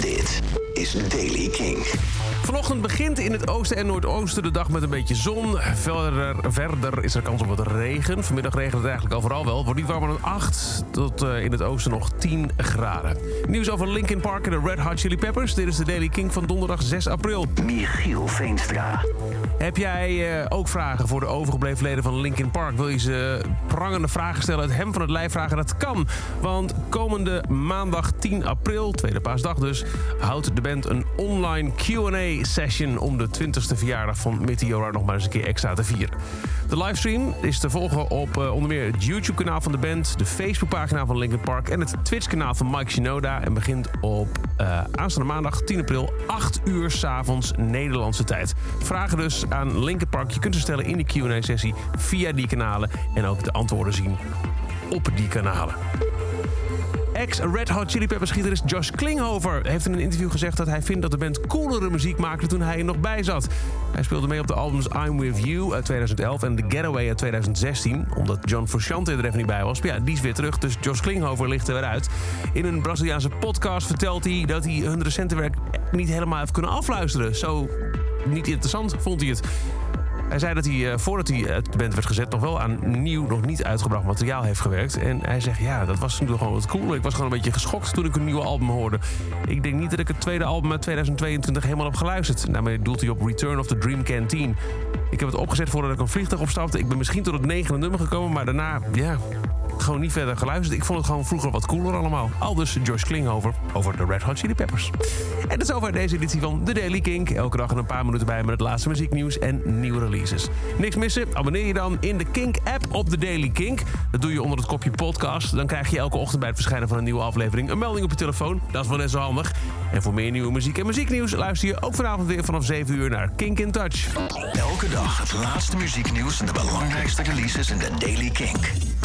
Dit is Daily King. Vanochtend begint in het oosten en noordoosten de dag met een beetje zon. Verder, verder is er kans op wat regen. Vanmiddag regent het eigenlijk overal wel. Wordt niet warmer dan 8 tot uh, in het oosten nog 10 graden. Nieuws over Linkin Park en de Red Hot Chili Peppers. Dit is de Daily King van donderdag 6 april. Michiel Veenstra. Heb jij uh, ook vragen voor de overgebleven leden van Linkin Park? Wil je ze prangende vragen stellen, het hem van het lijf vragen? Dat kan. Want komende maandag 10 april, tweede paasdag dus... houdt de band een online Q&A-session... om de 20ste verjaardag van Meteora nog maar eens een keer extra te vieren. De livestream is te volgen op uh, onder meer het YouTube-kanaal van de band... de Facebookpagina van Linkin Park en het Twitch-kanaal van Mike Shinoda... en begint op uh, aanstaande maandag 10 april 8 uur s'avonds Nederlandse tijd. Vragen dus aan Linkin Park. Je kunt ze stellen in de Q&A-sessie via die kanalen... en ook de antwoorden zien op die kanalen. Ex-Red Hot Chili Peppers gitarist Josh Klinghoffer heeft in een interview gezegd dat hij vindt dat de band coolere muziek maakte toen hij er nog bij zat. Hij speelde mee op de albums I'm With You uit 2011 en The Getaway uit 2016, omdat John Frusciante er even niet bij was. Ja, die is weer terug, dus Josh Klinghoffer ligt er weer uit. In een Braziliaanse podcast vertelt hij dat hij hun recente werk niet helemaal heeft kunnen afluisteren. Zo niet interessant vond hij het. Hij zei dat hij, voordat hij uit de band werd gezet, nog wel aan nieuw, nog niet uitgebracht materiaal heeft gewerkt. En hij zegt, ja, dat was toen gewoon wat cool. Ik was gewoon een beetje geschokt toen ik een nieuwe album hoorde. Ik denk niet dat ik het tweede album uit 2022 helemaal heb geluisterd. Daarmee doelt hij op Return of the Dream Canteen. Ik heb het opgezet voordat ik een vliegtuig opstapte. Ik ben misschien tot het negende nummer gekomen, maar daarna, ja, gewoon niet verder geluisterd. Ik vond het gewoon vroeger wat cooler allemaal. Al dus Josh Klinghoffer over de Red Hot Chili Peppers. En dat is over deze editie van The Daily Kink. Elke dag een paar minuten bij met het laatste muzieknieuws en nieuwe releases. Niks missen? Abonneer je dan in de Kink-app op The Daily Kink. Dat doe je onder het kopje podcast. Dan krijg je elke ochtend bij het verschijnen van een nieuwe aflevering een melding op je telefoon. Dat is wel net zo handig. En voor meer nieuwe muziek en muzieknieuws luister je ook vanavond weer vanaf 7 uur naar Kink in Touch. Elke dag het laatste muzieknieuws en de belangrijkste releases in de Daily Kink.